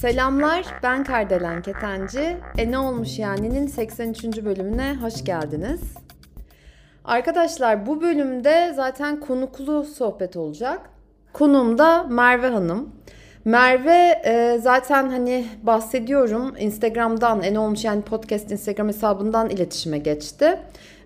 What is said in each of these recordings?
Selamlar, ben Kardelen Ketenci. E ne olmuş yani'nin 83. bölümüne hoş geldiniz. Arkadaşlar bu bölümde zaten konuklu sohbet olacak. Konuğum da Merve Hanım. Merve e, zaten hani bahsediyorum Instagram'dan en olmuş yani podcast Instagram hesabından iletişime geçti.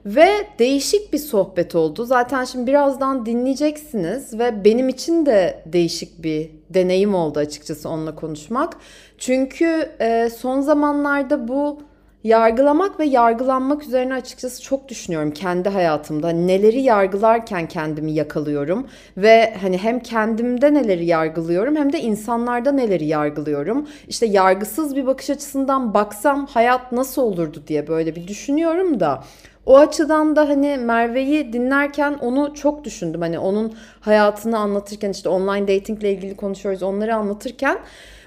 Ve değişik bir sohbet oldu. Zaten şimdi birazdan dinleyeceksiniz ve benim için de değişik bir deneyim oldu açıkçası onunla konuşmak. Çünkü e, son zamanlarda bu yargılamak ve yargılanmak üzerine açıkçası çok düşünüyorum kendi hayatımda. Neleri yargılarken kendimi yakalıyorum ve hani hem kendimde neleri yargılıyorum hem de insanlarda neleri yargılıyorum. İşte yargısız bir bakış açısından baksam hayat nasıl olurdu diye böyle bir düşünüyorum da o açıdan da hani Merve'yi dinlerken onu çok düşündüm. Hani onun hayatını anlatırken işte online dating ile ilgili konuşuyoruz onları anlatırken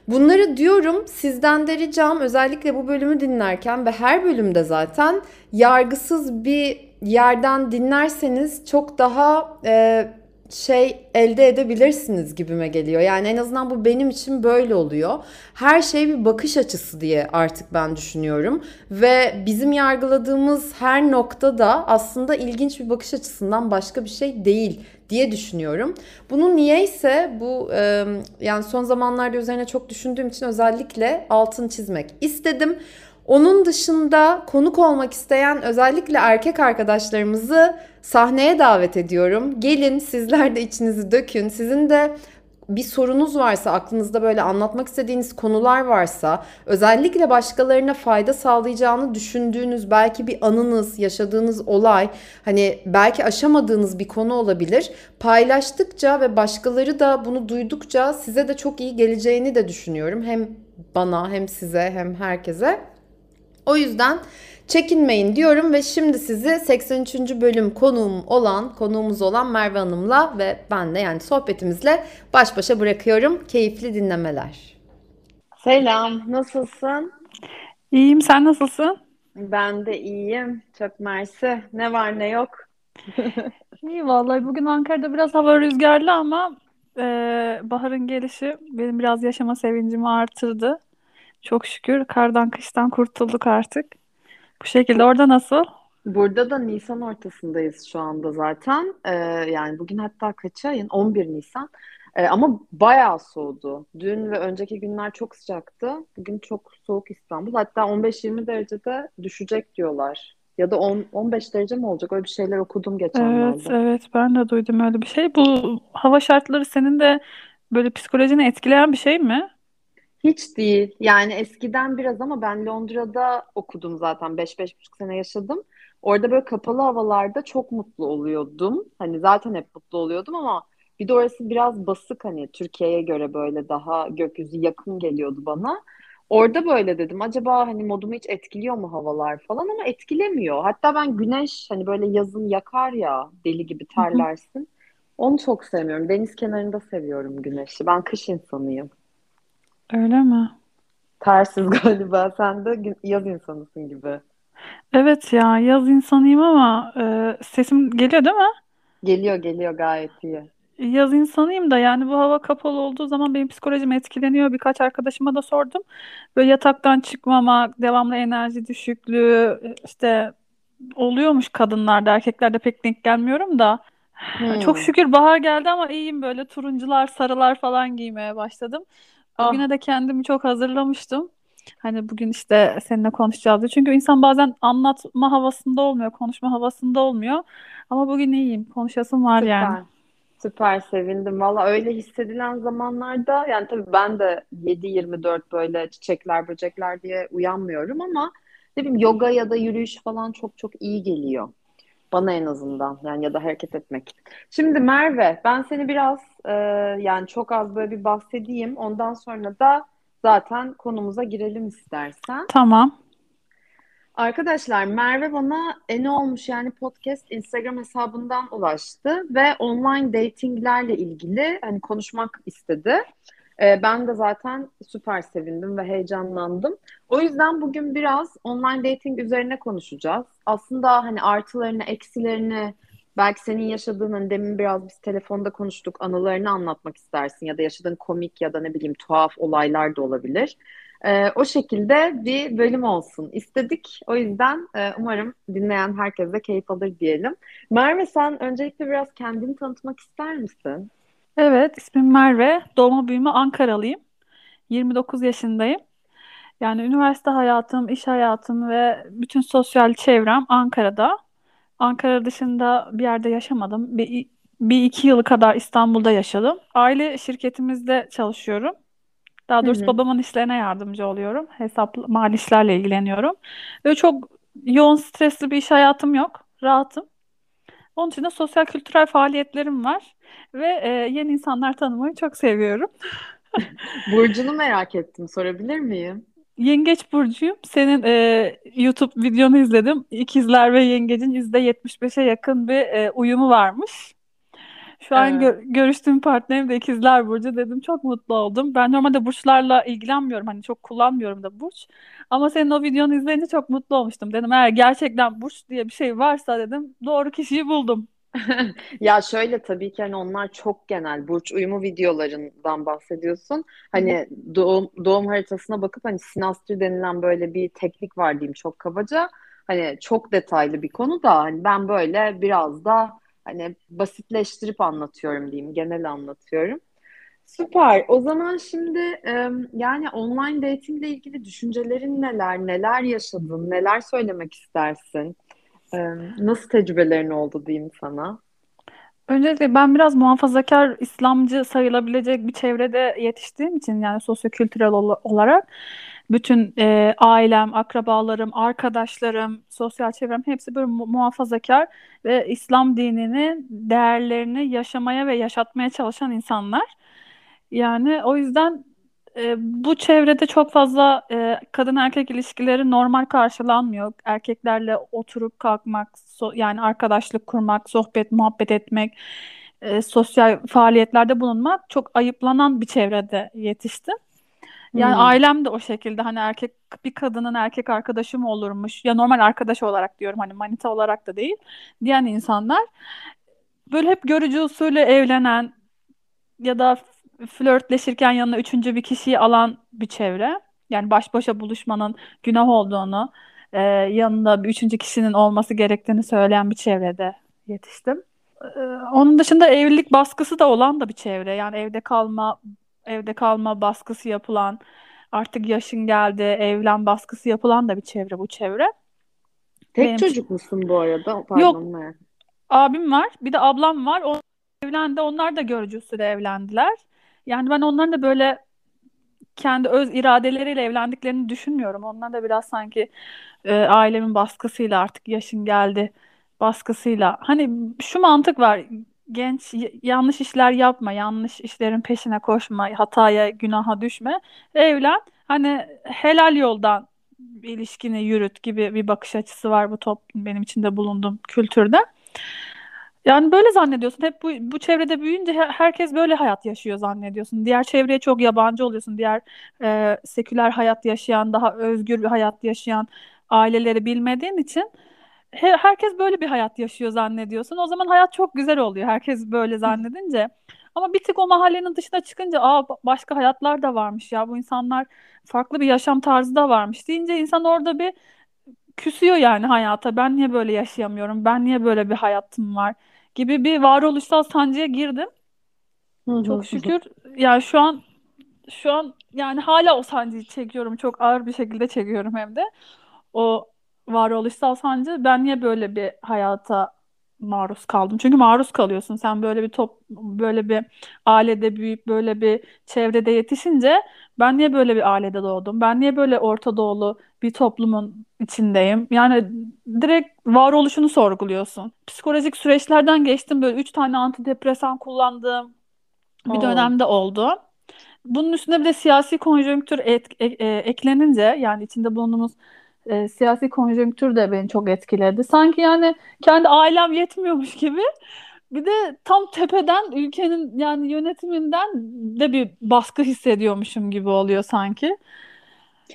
Bunları diyorum sizden de ricam özellikle bu bölümü dinlerken ve her bölümde zaten yargısız bir yerden dinlerseniz çok daha e, şey elde edebilirsiniz gibime geliyor. Yani en azından bu benim için böyle oluyor. Her şey bir bakış açısı diye artık ben düşünüyorum. Ve bizim yargıladığımız her noktada aslında ilginç bir bakış açısından başka bir şey değil diye düşünüyorum. Bunu niyeyse bu e, yani son zamanlarda üzerine çok düşündüğüm için özellikle altın çizmek istedim. Onun dışında konuk olmak isteyen özellikle erkek arkadaşlarımızı sahneye davet ediyorum. Gelin sizler de içinizi dökün. Sizin de bir sorunuz varsa, aklınızda böyle anlatmak istediğiniz konular varsa, özellikle başkalarına fayda sağlayacağını düşündüğünüz belki bir anınız, yaşadığınız olay, hani belki aşamadığınız bir konu olabilir. Paylaştıkça ve başkaları da bunu duydukça size de çok iyi geleceğini de düşünüyorum. Hem bana hem size hem herkese. O yüzden çekinmeyin diyorum ve şimdi sizi 83. bölüm konuğum olan, konuğumuz olan Merve Hanım'la ve benle yani sohbetimizle baş başa bırakıyorum. Keyifli dinlemeler. Selam, nasılsın? İyiyim, sen nasılsın? Ben de iyiyim. Çok mersi. Ne var ne yok? İyi vallahi bugün Ankara'da biraz hava rüzgarlı ama e, baharın gelişi benim biraz yaşama sevincimi artırdı. Çok şükür kardan kıştan kurtulduk artık. Bu şekilde orada nasıl? Burada da Nisan ortasındayız şu anda zaten. Ee, yani bugün hatta kaç ayın? 11 Nisan. Ee, ama bayağı soğudu. Dün ve önceki günler çok sıcaktı. Bugün çok soğuk İstanbul. Hatta 15-20 derecede düşecek diyorlar. Ya da 10, 15 derece mi olacak? Öyle bir şeyler okudum geçenlerde. Evet, evet ben de duydum öyle bir şey. Bu hava şartları senin de böyle psikolojini etkileyen bir şey mi? Hiç değil. Yani eskiden biraz ama ben Londra'da okudum zaten. 5-5,5 sene yaşadım. Orada böyle kapalı havalarda çok mutlu oluyordum. Hani zaten hep mutlu oluyordum ama bir de orası biraz basık hani Türkiye'ye göre böyle daha gökyüzü yakın geliyordu bana. Orada böyle dedim acaba hani modumu hiç etkiliyor mu havalar falan ama etkilemiyor. Hatta ben güneş hani böyle yazın yakar ya deli gibi terlersin. Onu çok sevmiyorum. Deniz kenarında seviyorum güneşi. Ben kış insanıyım. Öyle mi? Tersiz galiba. Sen de yaz insanısın gibi. Evet ya yaz insanıyım ama e, sesim geliyor değil mi? Geliyor geliyor gayet iyi. Yaz insanıyım da yani bu hava kapalı olduğu zaman benim psikolojim etkileniyor. Birkaç arkadaşıma da sordum. Böyle yataktan çıkmamak, devamlı enerji düşüklüğü işte oluyormuş kadınlarda. Erkeklerde pek denk gelmiyorum da. Hmm. Çok şükür bahar geldi ama iyiyim böyle turuncular, sarılar falan giymeye başladım. Bugüne Ah, de kendimi çok hazırlamıştım. Hani bugün işte seninle konuşacağız diye. Çünkü insan bazen anlatma havasında olmuyor, konuşma havasında olmuyor. Ama bugün iyiyim. Konuşasım var yani. süper. Süper sevindim. Valla öyle hissedilen zamanlarda yani tabii ben de 7-24 böyle çiçekler böcekler diye uyanmıyorum ama ne bileyim yoga ya da yürüyüş falan çok çok iyi geliyor. Bana en azından yani ya da hareket etmek. Şimdi Merve ben seni biraz e, yani çok az böyle bir bahsedeyim. Ondan sonra da zaten konumuza girelim istersen. Tamam. Arkadaşlar Merve bana e ne olmuş yani podcast Instagram hesabından ulaştı ve online datinglerle ilgili hani konuşmak istedi. Ee, ben de zaten süper sevindim ve heyecanlandım. O yüzden bugün biraz online dating üzerine konuşacağız. Aslında hani artılarını, eksilerini, belki senin yaşadığın, hani demin biraz biz telefonda konuştuk, anılarını anlatmak istersin ya da yaşadığın komik ya da ne bileyim tuhaf olaylar da olabilir. Ee, o şekilde bir bölüm olsun istedik. O yüzden e, umarım dinleyen herkes de keyif alır diyelim. Merve sen öncelikle biraz kendini tanıtmak ister misin? Evet, ismim Merve. Doğma büyüme Ankaralıyım. 29 yaşındayım. Yani üniversite hayatım, iş hayatım ve bütün sosyal çevrem Ankara'da. Ankara dışında bir yerde yaşamadım. Bir, bir iki yılı kadar İstanbul'da yaşadım. Aile şirketimizde çalışıyorum. Daha doğrusu hı. babamın işlerine yardımcı oluyorum. Hesap, mali işlerle ilgileniyorum. Ve çok yoğun, stresli bir iş hayatım yok. Rahatım. Onun için de sosyal kültürel faaliyetlerim var. Ve e, yeni insanlar tanımayı çok seviyorum. Burcunu merak ettim, sorabilir miyim? Yengeç burcuyum. Senin e, YouTube videonu izledim. İkizler ve Yengecin %75'e yakın bir e, uyumu varmış. Şu an Evet. gö- görüştüğüm partnerim de İkizler Burcu dedim. Çok mutlu oldum. Ben normalde burçlarla ilgilenmiyorum. Hani çok kullanmıyorum da burç. Ama senin o videonu izleyince çok mutlu olmuştum. Dedim eğer gerçekten burç diye bir şey varsa dedim doğru kişiyi buldum. Ya şöyle tabii ki hani onlar çok genel burç uyumu videolarından bahsediyorsun. Hani doğum, doğum haritasına bakıp hani sinastri denilen böyle bir teknik var diyeyim çok kabaca. Hani çok detaylı bir konu da hani ben böyle biraz da hani basitleştirip anlatıyorum diyeyim, genel anlatıyorum. Süper. O zaman şimdi yani online dating ile ilgili düşüncelerin neler, neler yaşadın, neler söylemek istersin? Nasıl tecrübelerin oldu diyeyim sana? Öncelikle ben biraz muhafazakar İslamcı sayılabilecek bir çevrede yetiştiğim için yani sosyokültürel ol- olarak bütün e, ailem, akrabalarım, arkadaşlarım, sosyal çevrem hepsi böyle mu- muhafazakar ve İslam dininin değerlerini yaşamaya ve yaşatmaya çalışan insanlar. Yani o yüzden e, bu çevrede çok fazla e, kadın erkek ilişkileri normal karşılanmıyor. Erkeklerle oturup kalkmak, so- yani arkadaşlık kurmak, sohbet, muhabbet etmek, e, sosyal faaliyetlerde bulunmak çok ayıplanan bir çevrede yetiştim. Yani Hmm. ailem de o şekilde hani erkek bir kadının erkek arkadaşı mı olurmuş ya normal arkadaş olarak diyorum hani manita olarak da değil diyen insanlar böyle hep görücü usulü evlenen ya da f- flörtleşirken yanına üçüncü bir kişiyi alan bir çevre. Yani baş başa buluşmanın günah olduğunu, e, yanında bir üçüncü kişinin olması gerektiğini söyleyen bir çevrede yetiştim. E, onun dışında evlilik baskısı da olan da bir çevre. Yani evde kalma, evde kalma baskısı yapılan, artık yaşın geldi, evlen baskısı yapılan da bir çevre bu çevre. Tek Benim çocuk musun bu arada? Pardon yok merak. abim var, bir de ablam var. O evlendi, onlar da görücü usulü evlendiler. Yani ben onların da böyle kendi öz iradeleriyle evlendiklerini düşünmüyorum. Onlar da biraz sanki e, ailemin baskısıyla artık yaşın geldi baskısıyla. Hani şu mantık var. Genç yanlış işler yapma, yanlış işlerin peşine koşma, hataya, günaha düşme. Evlen. Hani helal yoldan ilişkini yürüt gibi bir bakış açısı var bu toplum benim içinde bulunduğum kültürde. Yani böyle zannediyorsun. Hep bu, bu çevrede büyüyünce he- herkes böyle hayat yaşıyor zannediyorsun. Diğer çevreye çok yabancı oluyorsun. Diğer e, seküler hayat yaşayan, daha özgür bir hayat yaşayan aileleri bilmediğin için he- herkes böyle bir hayat yaşıyor zannediyorsun. O zaman hayat çok güzel oluyor. Herkes böyle zannedince. Ama bir tık o mahallenin dışına çıkınca, aa ba- başka hayatlar da varmış ya. Bu insanlar farklı bir yaşam tarzı da varmış deyince insan orada bir küsüyor yani hayata. Ben niye böyle yaşayamıyorum? Ben niye böyle bir hayatım var? gibi bir varoluşsal sancıya girdim. Çok şükür yani şu an şu an yani hala o sancıyı çekiyorum. Çok ağır bir şekilde çekiyorum hem de. O varoluşsal sancı ben niye böyle bir hayata maruz kaldım? Çünkü maruz kalıyorsun. Sen böyle bir top böyle bir ailede büyüyüp böyle bir çevrede yetişince ben niye böyle bir ailede doğdum? Ben niye böyle Orta Doğulu bir toplumun içindeyim? Yani direkt varoluşunu sorguluyorsun. Psikolojik süreçlerden geçtim. Böyle üç tane antidepresan kullandığım bir Oo. dönemde oldu. Bunun üstüne bir de siyasi konjonktür et- e- e- eklenince yani içinde bulunduğumuz e, siyasi konjonktür de beni çok etkiledi. Sanki yani kendi ailem yetmiyormuş gibi Bir de tam tepeden ülkenin yani yönetiminden de bir baskı hissediyormuşum gibi oluyor sanki.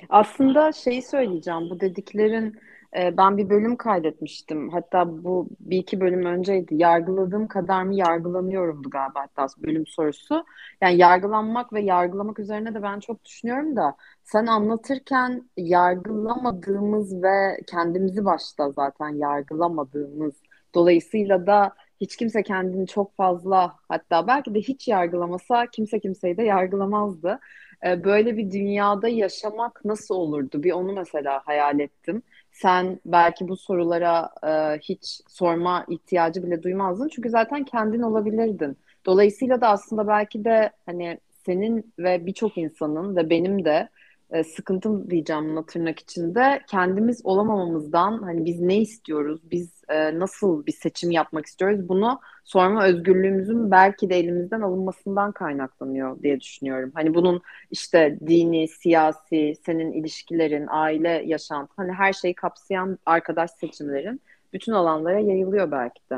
Aslında şeyi söyleyeceğim. Bu dediklerin e, ben bir bölüm kaydetmiştim. Hatta bu bir iki bölüm önceydi. Yargıladığım kadar mı yargılanıyorumdu galiba hatta bölüm sorusu. Yani yargılanmak ve yargılamak üzerine de ben çok düşünüyorum da sen anlatırken yargılamadığımız ve kendimizi başta zaten yargılamadığımız dolayısıyla da hiç kimse kendini çok fazla hatta belki de hiç yargılamasa kimse kimseyi de yargılamazdı. E, böyle bir dünyada yaşamak nasıl olurdu? Bir onu mesela hayal ettim. Sen belki bu sorulara e, hiç sorma ihtiyacı bile duymazdın. Çünkü zaten kendin olabilirdin. Dolayısıyla da aslında belki de hani senin ve birçok insanın ve benim de e, sıkıntım diyeceğim buna tırnak içinde kendimiz olamamamızdan hani biz ne istiyoruz, biz e, nasıl bir seçim yapmak istiyoruz bunu sorma özgürlüğümüzün belki de elimizden alınmasından kaynaklanıyor diye düşünüyorum. Hani bunun işte dini, siyasi, senin ilişkilerin, aile yaşantı hani her şeyi kapsayan arkadaş seçimlerin bütün alanlara yayılıyor belki de.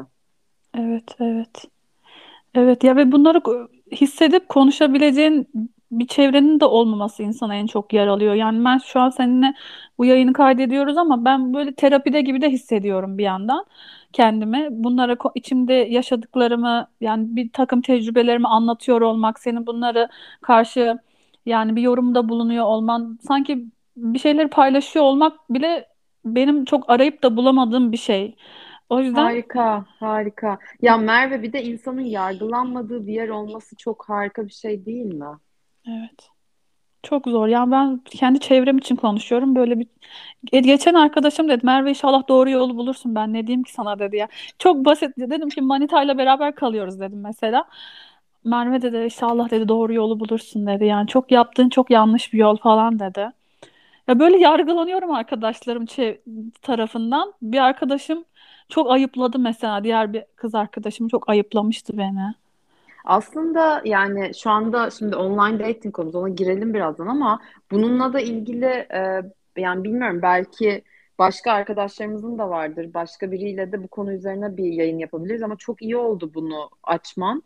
Evet, evet. Evet ya ve bunları hissedip konuşabileceğin bir çevrenin de olmaması insana en çok yer alıyor. Yani ben şu an seninle bu yayını kaydediyoruz ama ben böyle terapide gibi de hissediyorum bir yandan kendimi. Bunlara içimde yaşadıklarımı yani bir takım tecrübelerimi anlatıyor olmak, senin bunları karşı yani bir yorumda bulunuyor olman, sanki bir şeyleri paylaşıyor olmak bile benim çok arayıp da bulamadığım bir şey. O yüzden Harika, harika. Ya Merve bir de insanın yargılanmadığı bir yer olması çok harika bir şey değil mi? Evet. Çok zor. Yani ben kendi çevrem için konuşuyorum. Böyle bir Ge- geçen arkadaşım dedi Merve inşallah doğru yolu bulursun. Ben ne diyeyim ki sana dedi ya. Çok basit. Dedim ki Manita'yla beraber kalıyoruz dedim mesela. Merve dedi inşallah dedi doğru yolu bulursun dedi. Yani çok yaptığın çok yanlış bir yol falan dedi. Ya böyle yargılanıyorum arkadaşlarım tarafından. Bir arkadaşım çok ayıpladı mesela. Diğer bir kız arkadaşım çok ayıplamıştı beni. Aslında yani şu anda şimdi online dating konumuz ona girelim birazdan ama bununla da ilgili e, yani bilmiyorum belki başka arkadaşlarımızın da vardır. Başka biriyle de bu konu üzerine bir yayın yapabiliriz ama çok iyi oldu bunu açman.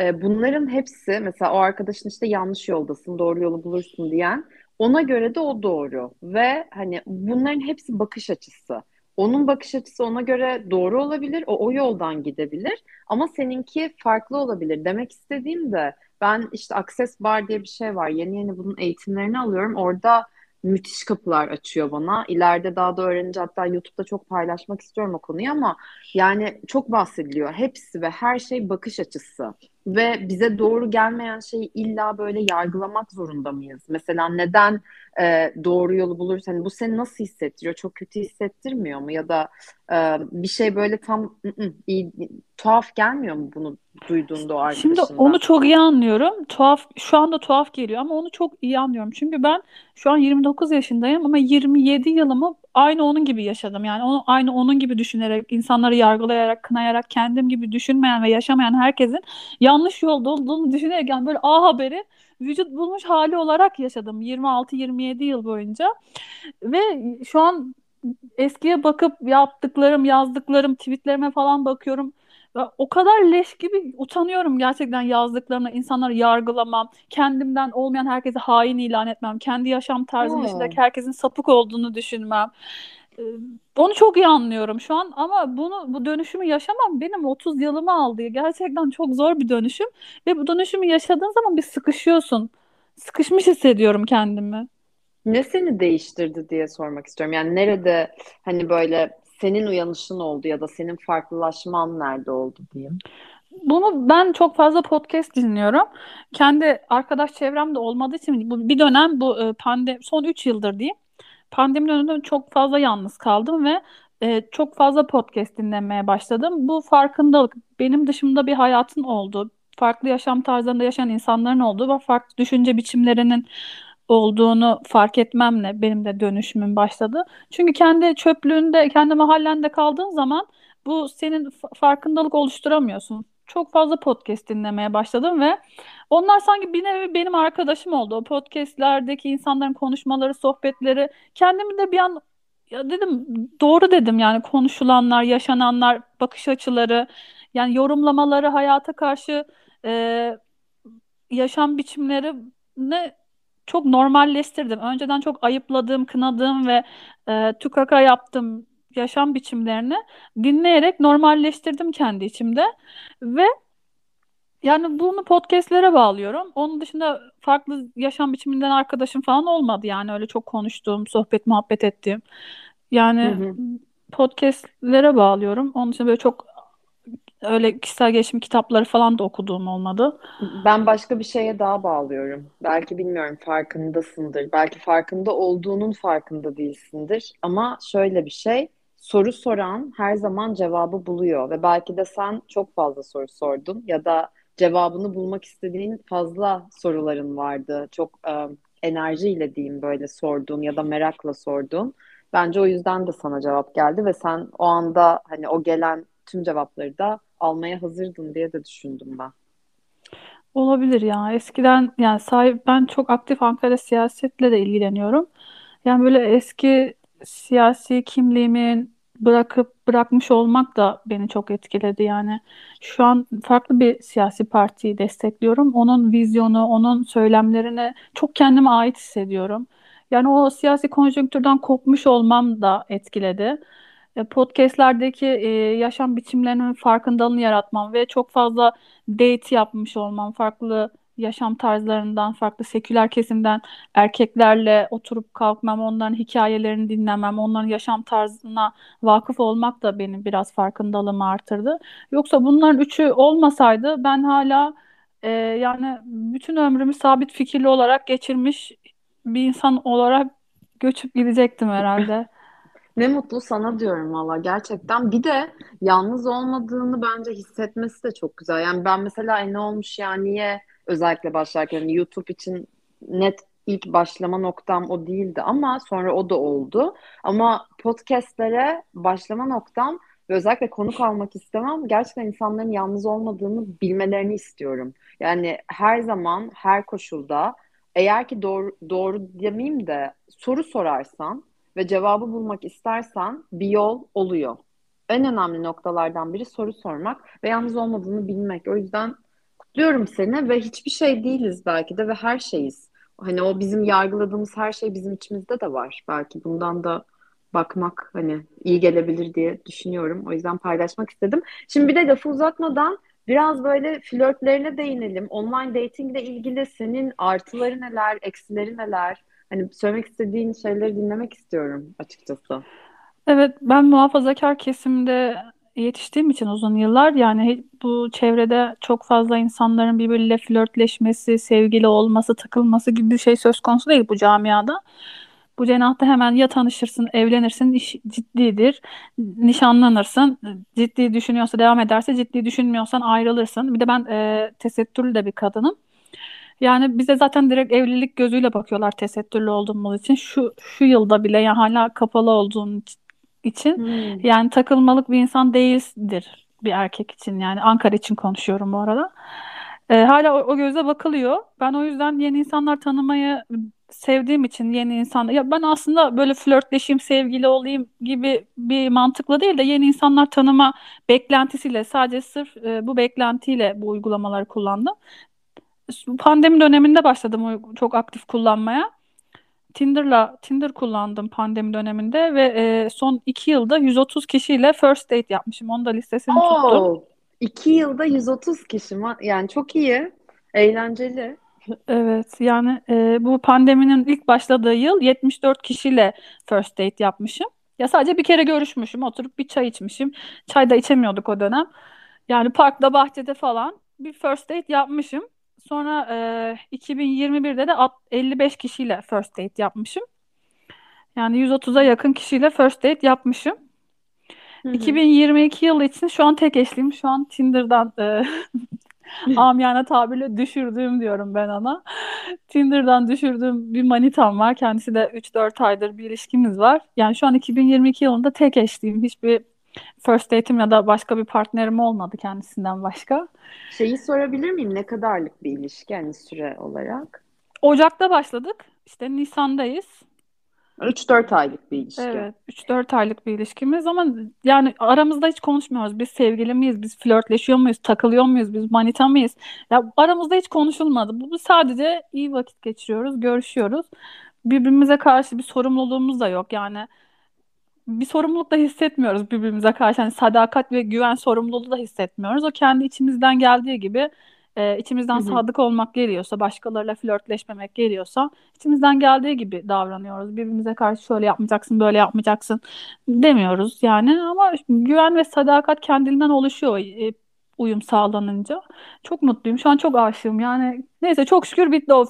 E, bunların hepsi mesela o arkadaşın işte yanlış yoldasın, doğru yolu bulursun diyen ona göre de o doğru ve hani bunların hepsi bakış açısı. Onun bakış açısı ona göre doğru olabilir, o o yoldan gidebilir ama seninki farklı olabilir. Demek istediğim de ben işte Access Bar diye bir şey var. Yeni yeni bunun eğitimlerini alıyorum. Orada müthiş kapılar açıyor bana. İleride daha da öğrenince hatta YouTube'da çok paylaşmak istiyorum o konuyu ama yani çok bahsediliyor. Hepsi ve her şey bakış açısı. Ve bize doğru gelmeyen şeyi illa böyle yargılamak zorunda mıyız? Mesela neden e, doğru yolu buluruz? Hani bu seni nasıl hissettiriyor? Çok kötü hissettirmiyor mu? Ya da e, bir şey böyle tam ı -ı, iyi, tuhaf gelmiyor mu bunu duyduğunda o Şimdi onu arkadaşından? çok iyi anlıyorum. Tuhaf, şu anda tuhaf geliyor ama onu çok iyi anlıyorum. Çünkü ben şu an 29 yaşındayım ama 27 yılımı aynı onun gibi yaşadım. Yani onu aynı onun gibi düşünerek, insanları yargılayarak, kınayarak, kendim gibi düşünmeyen ve yaşamayan herkesin yanlış yolda olduğunu düşünerek yani böyle A haberi vücut bulmuş hali olarak yaşadım 26-27 yıl boyunca. Ve şu an eskiye bakıp yaptıklarım, yazdıklarım, tweetlerime falan bakıyorum. Ve o kadar leş gibi utanıyorum gerçekten yazdıklarına, insanları yargılamam, kendimden olmayan herkese hain ilan etmem, kendi yaşam tarzım Hmm. dışındaki herkesin sapık olduğunu düşünmem. Ee, Onu çok iyi anlıyorum şu an ama bunu bu dönüşümü yaşamam benim 30 yılımı aldı. Gerçekten çok zor bir dönüşüm ve bu dönüşümü yaşadığın zaman bir sıkışıyorsun. Sıkışmış hissediyorum kendimi. Ne seni değiştirdi diye sormak istiyorum. Yani nerede hani böyle senin uyanışın oldu ya da senin farklılaşman nerede oldu diyeyim. Bunu ben çok fazla podcast dinliyorum. Kendi arkadaş çevremde olmadığı için bu bir dönem bu e, pandemi son 3 yıldır diyeyim. Pandemi döneminde çok fazla yalnız kaldım ve e, çok fazla podcast dinlemeye başladım. Bu farkındalık benim dışımda bir hayatın olduğu, farklı yaşam tarzlarında yaşayan insanların olduğu ve farklı düşünce biçimlerinin olduğunu fark etmemle benim de dönüşümüm başladı. Çünkü kendi çöplüğünde, kendi mahallende kaldığın zaman bu senin fa- farkındalık oluşturamıyorsun. Çok fazla podcast dinlemeye başladım ve onlar sanki bir nevi benim arkadaşım oldu. O podcastlerdeki insanların konuşmaları, sohbetleri. Kendimi de bir an ya dedim doğru dedim yani konuşulanlar, yaşananlar, bakış açıları. Yani yorumlamaları hayata karşı e, yaşam biçimlerini çok normalleştirdim. Önceden çok ayıpladığım, kınadığım ve e, tükaka yaptığım yaşam biçimlerini dinleyerek normalleştirdim kendi içimde ve yani bunu podcastlere bağlıyorum. Onun dışında farklı yaşam biçiminden arkadaşım falan olmadı yani öyle çok konuştuğum, sohbet muhabbet ettiğim. Hı Yani hı. podcastlere bağlıyorum. Onun dışında böyle çok öyle kişisel gelişim kitapları falan da okuduğum olmadı. Ben başka bir şeye daha bağlıyorum. Belki bilmiyorum farkındasındır. Belki farkında olduğunun farkında değilsindir. Ama şöyle bir şey, soru soran her zaman cevabı buluyor ve belki de sen çok fazla soru sordun ya da cevabını bulmak istediğin fazla soruların vardı. Çok e, enerjiyle diyeyim böyle sorduğun ya da merakla sorduğun. Bence o yüzden de sana cevap geldi ve sen o anda hani o gelen tüm cevapları da almaya hazırdın diye de düşündüm ben. Olabilir ya. Eskiden yani sahip ben çok aktif Ankara siyasetle de ilgileniyorum. Yani böyle eski siyasi kimliğimin bırakıp bırakmış olmak da beni çok etkiledi. Yani şu an farklı bir siyasi partiyi destekliyorum. Onun vizyonu, onun söylemlerine çok kendime ait hissediyorum. Yani o siyasi konjonktürden kopmuş olmam da etkiledi. E, Podcast'lerdeki e, yaşam biçimlerinin farkındalığını yaratmam ve çok fazla date yapmış olmam, farklı yaşam tarzlarından, farklı seküler kesimden erkeklerle oturup kalkmam, onların hikayelerini dinlemem, onların yaşam tarzına vakıf olmak da benim biraz farkındalığımı artırdı. Yoksa bunların üçü olmasaydı ben hala e, yani bütün ömrümü sabit fikirli olarak geçirmiş bir insan olarak göçüp gidecektim herhalde. Ne mutlu sana diyorum valla gerçekten. Bir de yalnız olmadığını bence hissetmesi de çok güzel. Yani ben mesela "E, ne olmuş ya niye özellikle başlarken YouTube için net ilk başlama noktam o değildi ama sonra o da oldu. Ama podcastlere başlama noktam ve özellikle konuk almak istemem gerçekten insanların yalnız olmadığını bilmelerini istiyorum. Yani her zaman her koşulda eğer ki doğru, doğru demeyeyim de soru sorarsan ve cevabı bulmak istersen bir yol oluyor. En önemli noktalardan biri soru sormak ve yalnız olmadığını bilmek. O yüzden kutluyorum seni ve hiçbir şey değiliz belki de ve her şeyiz. Hani o bizim yargıladığımız her şey bizim içimizde de var. Belki bundan da bakmak hani iyi gelebilir diye düşünüyorum. O yüzden paylaşmak istedim. Şimdi bir de lafı uzatmadan biraz böyle flörtlerine değinelim. Online datingle ilgili senin artıları neler, eksileri neler? Hani söylemek istediğin şeyleri dinlemek istiyorum açıkçası. Evet, ben muhafazakar kesimde yetiştiğim için uzun yıllar yani bu çevrede çok fazla insanların birbiriyle flörtleşmesi, sevgili olması, takılması gibi bir şey söz konusu değil bu camiada. Bu cenahta hemen ya tanışırsın, evlenirsin, iş ciddidir, nişanlanırsın, ciddi düşünüyorsa devam ederse, ciddi düşünmüyorsan ayrılırsın. Bir de ben e, tesettürlü de bir kadınım. Yani bize zaten direkt evlilik gözüyle bakıyorlar tesettürlü olduğumuz için. Şu şu yılda bile yani hala kapalı olduğum için Hmm. yani takılmalık bir insan değildir bir erkek için yani Ankara için konuşuyorum bu arada. Ee, hala o, o gözle bakılıyor. Ben o yüzden yeni insanlar tanımayı sevdiğim için yeni insan ya ben aslında böyle flörtleşeyim, sevgili olayım gibi bir mantıkla değil de yeni insanlar tanıma beklentisiyle sadece sırf e, bu beklentiyle bu uygulamaları kullandım. Pandemi döneminde başladım çok aktif kullanmaya. Tinder'la Tinder kullandım pandemi döneminde ve e, son iki yılda 130 kişiyle first date yapmışım. Onun da listesini tuttum. Oo, iki yılda 130 kişi mi? Yani çok iyi, eğlenceli. Evet yani e, bu pandeminin ilk başladığı yıl 74 kişiyle first date yapmışım. Ya sadece bir kere görüşmüşüm, oturup bir çay içmişim. Çay da içemiyorduk o dönem. Yani parkta, bahçede falan bir first date yapmışım. Sonra e, 2021'de de alt- 55 kişiyle first date yapmışım. Yani 130'a yakın kişiyle first date yapmışım. Hı hı. 2022 yılı için şu an tek eşliyim. Şu an Tinder'dan e, amiyane tabirle düşürdüğüm diyorum ben ona. Tinder'dan düşürdüğüm bir manitam var. Kendisi de 3-4 aydır bir ilişkimiz var. Yani şu an 2022 yılında tek eşliyim. Hiçbir first date'im ya da başka bir partnerim olmadı kendisinden başka. Şeyi sorabilir miyim? Ne kadarlık bir ilişki yani süre olarak? Ocak'ta başladık. İşte Nisan'dayız. Üç dört aylık bir ilişki. Evet, üç dört aylık bir ilişkimiz ama yani aramızda hiç konuşmuyoruz. Biz sevgili miyiz? Biz flörtleşiyor muyuz? Takılıyor muyuz? Biz manita mıyız? Ya aramızda hiç konuşulmadı. Bu sadece iyi vakit geçiriyoruz, görüşüyoruz. Birbirimize karşı bir sorumluluğumuz da yok. Yani bir sorumluluk da hissetmiyoruz birbirimize karşı. Hani sadakat ve güven sorumluluğu da hissetmiyoruz. O kendi içimizden geldiği gibi e, içimizden Hı hı. sadık olmak geliyorsa, başkalarıyla flörtleşmemek geliyorsa içimizden geldiği gibi davranıyoruz. Birbirimize karşı şöyle yapmayacaksın, böyle yapmayacaksın demiyoruz yani. Ama güven ve sadakat kendiliğinden oluşuyor e, uyum sağlanınca. Çok mutluyum. Şu an çok aşığım. Yani neyse çok şükür bitti o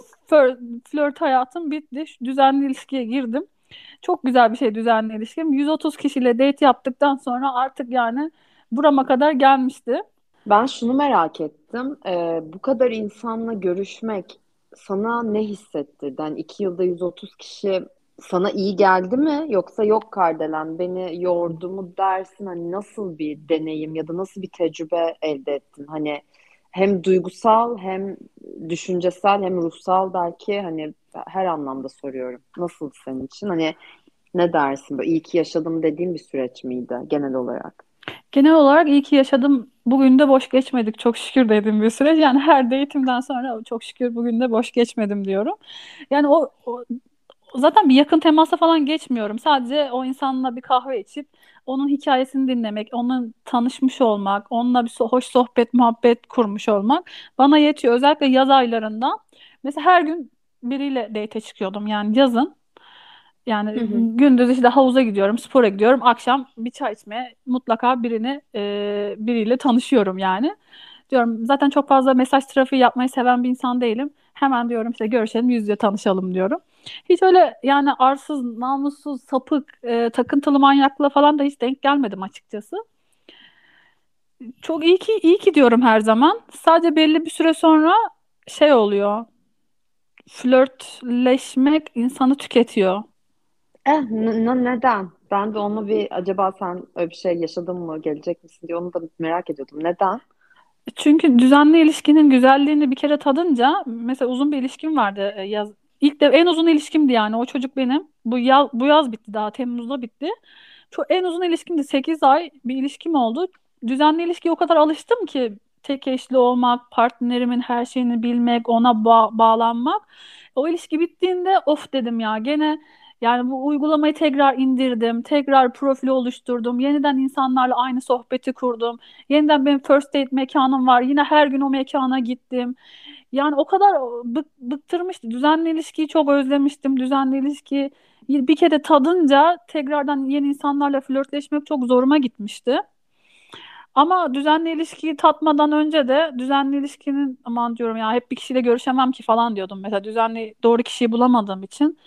flört, hayatım bitti. Düzenli ilişkiye girdim. Çok güzel bir şey düzenli ilişkim. 130 kişiyle date yaptıktan sonra artık yani burama kadar gelmişti. Ben şunu merak ettim. Ee, bu kadar insanla görüşmek sana ne hissettirdi? Yani iki yılda 130 kişi sana iyi geldi mi? Yoksa yok Kardelen beni yordu mu dersin? Hani nasıl bir deneyim ya da nasıl bir tecrübe elde ettin? Hani hem duygusal hem düşüncesel hem ruhsal belki hani her anlamda soruyorum. Nasıl senin için? Hani ne dersin? Böyle iyi ki yaşadım dediğim bir süreç miydi genel olarak? Genel olarak iyi ki yaşadım. Bugün de boş geçmedik. Çok şükür dediğim bir süreç. Yani her date'imden sonra çok şükür bugün de boş geçmedim diyorum. Yani o, o zaten bir yakın temasa falan geçmiyorum. Sadece o insanla bir kahve içip onun hikayesini dinlemek, onun tanışmış olmak, onunla bir so- hoş sohbet, muhabbet kurmuş olmak bana yetiyor. Özellikle yaz aylarında. Mesela her gün biriyle date çıkıyordum yani yazın. Hı Yani hı. gündüz işte havuza gidiyorum, spora gidiyorum. Akşam bir çay içmeye mutlaka birini e, biriyle tanışıyorum yani. Diyorum zaten çok fazla mesaj trafiği yapmayı seven bir insan değilim. Hemen diyorum işte görüşelim, yüz yüze tanışalım diyorum. Hiç öyle yani arsız, namussuz, sapık, e, takıntılı manyakla falan da hiç denk gelmedim açıkçası. Çok iyi ki iyi ki diyorum her zaman. Sadece belli bir süre sonra şey oluyor. Flörtleşmek insanı tüketiyor. Eh, n- neden? Ben de onu bir acaba sen öyle bir şey yaşadın mı, gelecek misin diye onu da merak ediyordum. Neden? Çünkü düzenli ilişkinin güzelliğini bir kere tadınca mesela uzun bir ilişkim vardı e, yaz. İlk de en uzun ilişkimdi yani o çocuk benim. Bu yaz, bu yaz bitti daha Temmuz'da bitti. Çok en uzun ilişkimdi 8 ay bir ilişkim oldu. Düzenli ilişkiye o kadar alıştım ki tek eşli olmak, partnerimin her şeyini bilmek, ona ba- bağlanmak. O ilişki bittiğinde of dedim ya gene yani bu uygulamayı tekrar indirdim, tekrar profili oluşturdum, yeniden insanlarla aynı sohbeti kurdum. Yeniden benim first date mekanım var. Yine her gün o mekana gittim. Yani o kadar bık, bıktırmıştı. Düzenli ilişkiyi çok özlemiştim. Düzenli ilişkiyi bir kere tadınca tekrardan yeni insanlarla flörtleşmek çok zoruma gitmişti. Ama düzenli ilişkiyi tatmadan önce de düzenli ilişkinin aman diyorum ya hep bir kişiyle görüşemem ki falan diyordum. Mesela düzenli doğru kişiyi bulamadığım için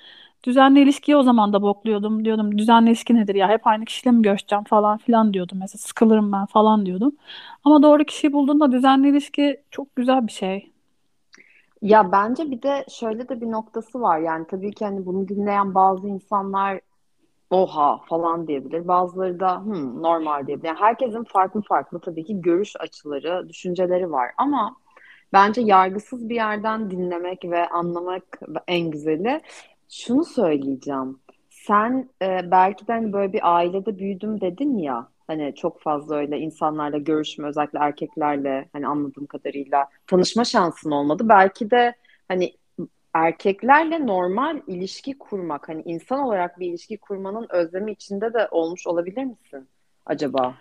düzenli ilişkiyi o zaman da bokluyordum. Diyordum düzenli ilişki nedir ya hep aynı kişiyle mi görüşeceğim falan filan diyordum. Mesela sıkılırım ben falan diyordum. Ama doğru kişiyi bulduğunda düzenli ilişki çok güzel bir şey. Ya bence bir de şöyle de bir noktası var. Yani tabii ki hani bunu dinleyen bazı insanlar oha falan diyebilir. Bazıları da hmm, normal diyebilir. Yani herkesin farklı farklı tabii ki görüş açıları, düşünceleri var. Ama bence yargısız bir yerden dinlemek ve anlamak en güzeli. Şunu söyleyeceğim. Sen e, belki de hani böyle bir ailede büyüdüm dedin ya. Hani çok fazla öyle insanlarla görüşme, özellikle erkeklerle hani anladığım kadarıyla tanışma şansın olmadı. Belki de hani erkeklerle normal ilişki kurmak, hani insan olarak bir ilişki kurmanın özlemi içinde de olmuş olabilir misin acaba?